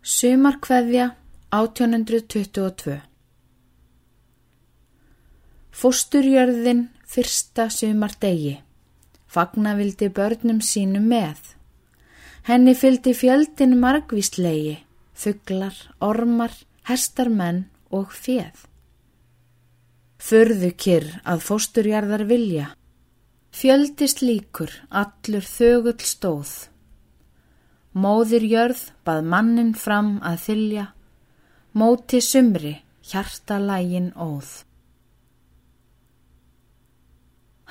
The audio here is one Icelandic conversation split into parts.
Sumarkveðja 1822 Fósturjörðin fyrsta sumardegi. Fagna vildi börnum sínum með. Henni fyldi fjöldin margvíslegi Þuglar, ormar, hestarmenn og fjeð Förðu kyrr að fósturjarðar vilja. Fjöldist líkur allur þögull stóð Móðir jörð bað mannin fram að þylja, móti sumri hjarta lægin óð.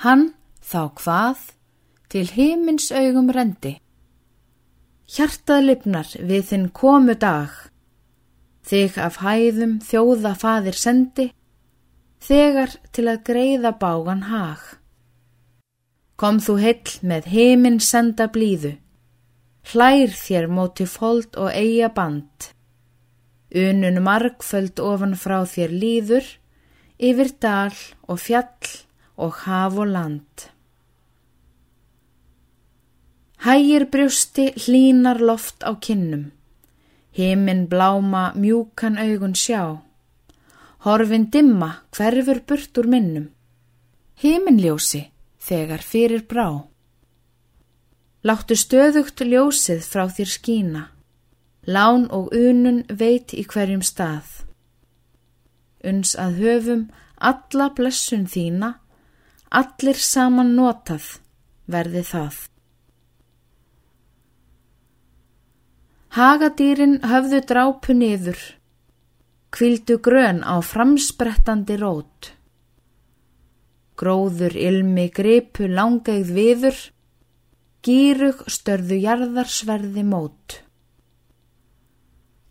Hann þá hvað til himins augum rendi, hjartað lipnar við þinn komu dag, þig af hæðum þjóða fadir sendi, þegar til að greiða bágan hag. Kom þú heill með heiminn senda blíðu, hlær þér móti fold og eiga band. Unun margföld ofan frá þér líður, yfir dal og fjall og haf og land. Hægir brjusti hlínar loft á kinnum, heiminn bláma mjúkan augun sjá, horfin dimma hverfur burt úr minnum, heiminnljósi þegar fyrir brá. Láttu stöðugt ljósið frá þér skína, lán og unun veit í hverjum stað. Uns að höfum alla blessun þína, allir saman notað verði það. Hagadýrin höfðu drápu niður, kvildu grön á framsprettandi rót. Gróður ilmi gripu langegð viður, Gýrug störðu jarðarsverði mót.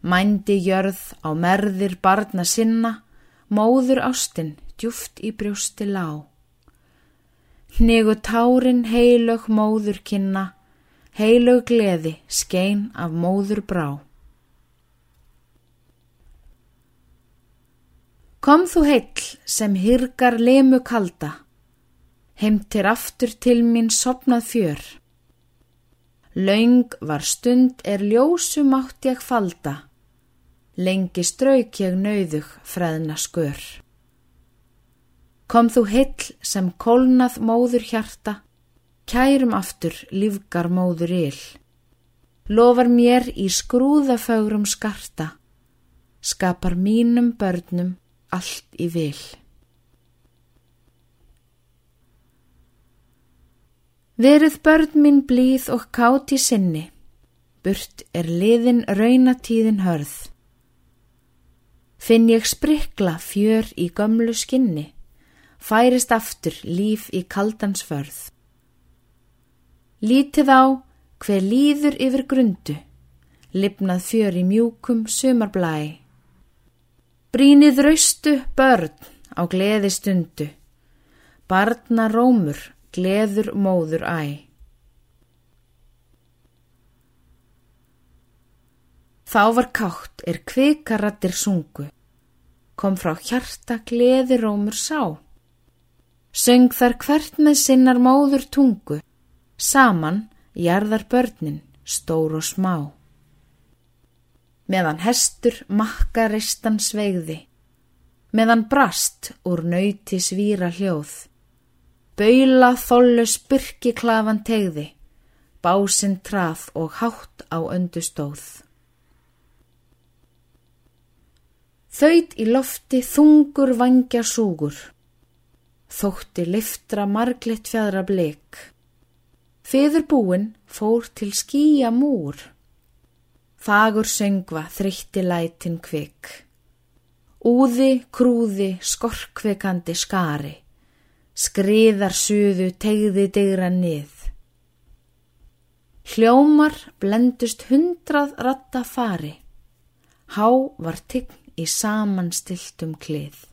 Mændi jörð á merðir barna sinna, móður ástinn djúft í brjósti lá. Hnegu tárin heilög móður kynna, heilög gleði skein af móður brá. Kom þú heill sem hyrgar lemu kalda, heimtir aftur til mín sopnað fjör. Laung var stund er ljósu mátt ég falda, lengi strauk ég nauðug freðna skör. Kom þú hill sem kólnað móður hjarta, kærum aftur lífgar móður ill. Lofar mér í skrúðafögrum skarta, skapar mínum börnum allt í vil. Verið börn mín blíð og kátt í sinni, burt er liðin raunatíðin hörð. Finn ég sprikla fjör í gömlu skinni, færist aftur líf í kaldansförð. Lítið á hver líður yfir grundu, lipnað fjör í mjúkum sumarblæi. Brínið raustu börn á gleði stundu, barna rómur gleður móður æ. Þá var kátt er kvikarattir sungu, kom frá hjarta gleði rómur sá. Söng þar hvert með sinnar móður tungu, saman jarðar börnin stór og smá. Meðan hestur makka ristan sveigði, meðan brast úr nöyti svíra hljóð, Baula þollu spyrki klafan tegði, básinn trað og hátt á öndustóð. Þaut í lofti þungur vangja súgur, þótti liftra marglitt fjadra bleik. Feður búin fór til skýja múr, fagur söngva þrytti lætin kvik. Úði, krúði, skorkveikandi skari skriðar suðu tegði degra nið. Hljómar blendust hundrað ratta fari, há var tign í samanstiltum klið.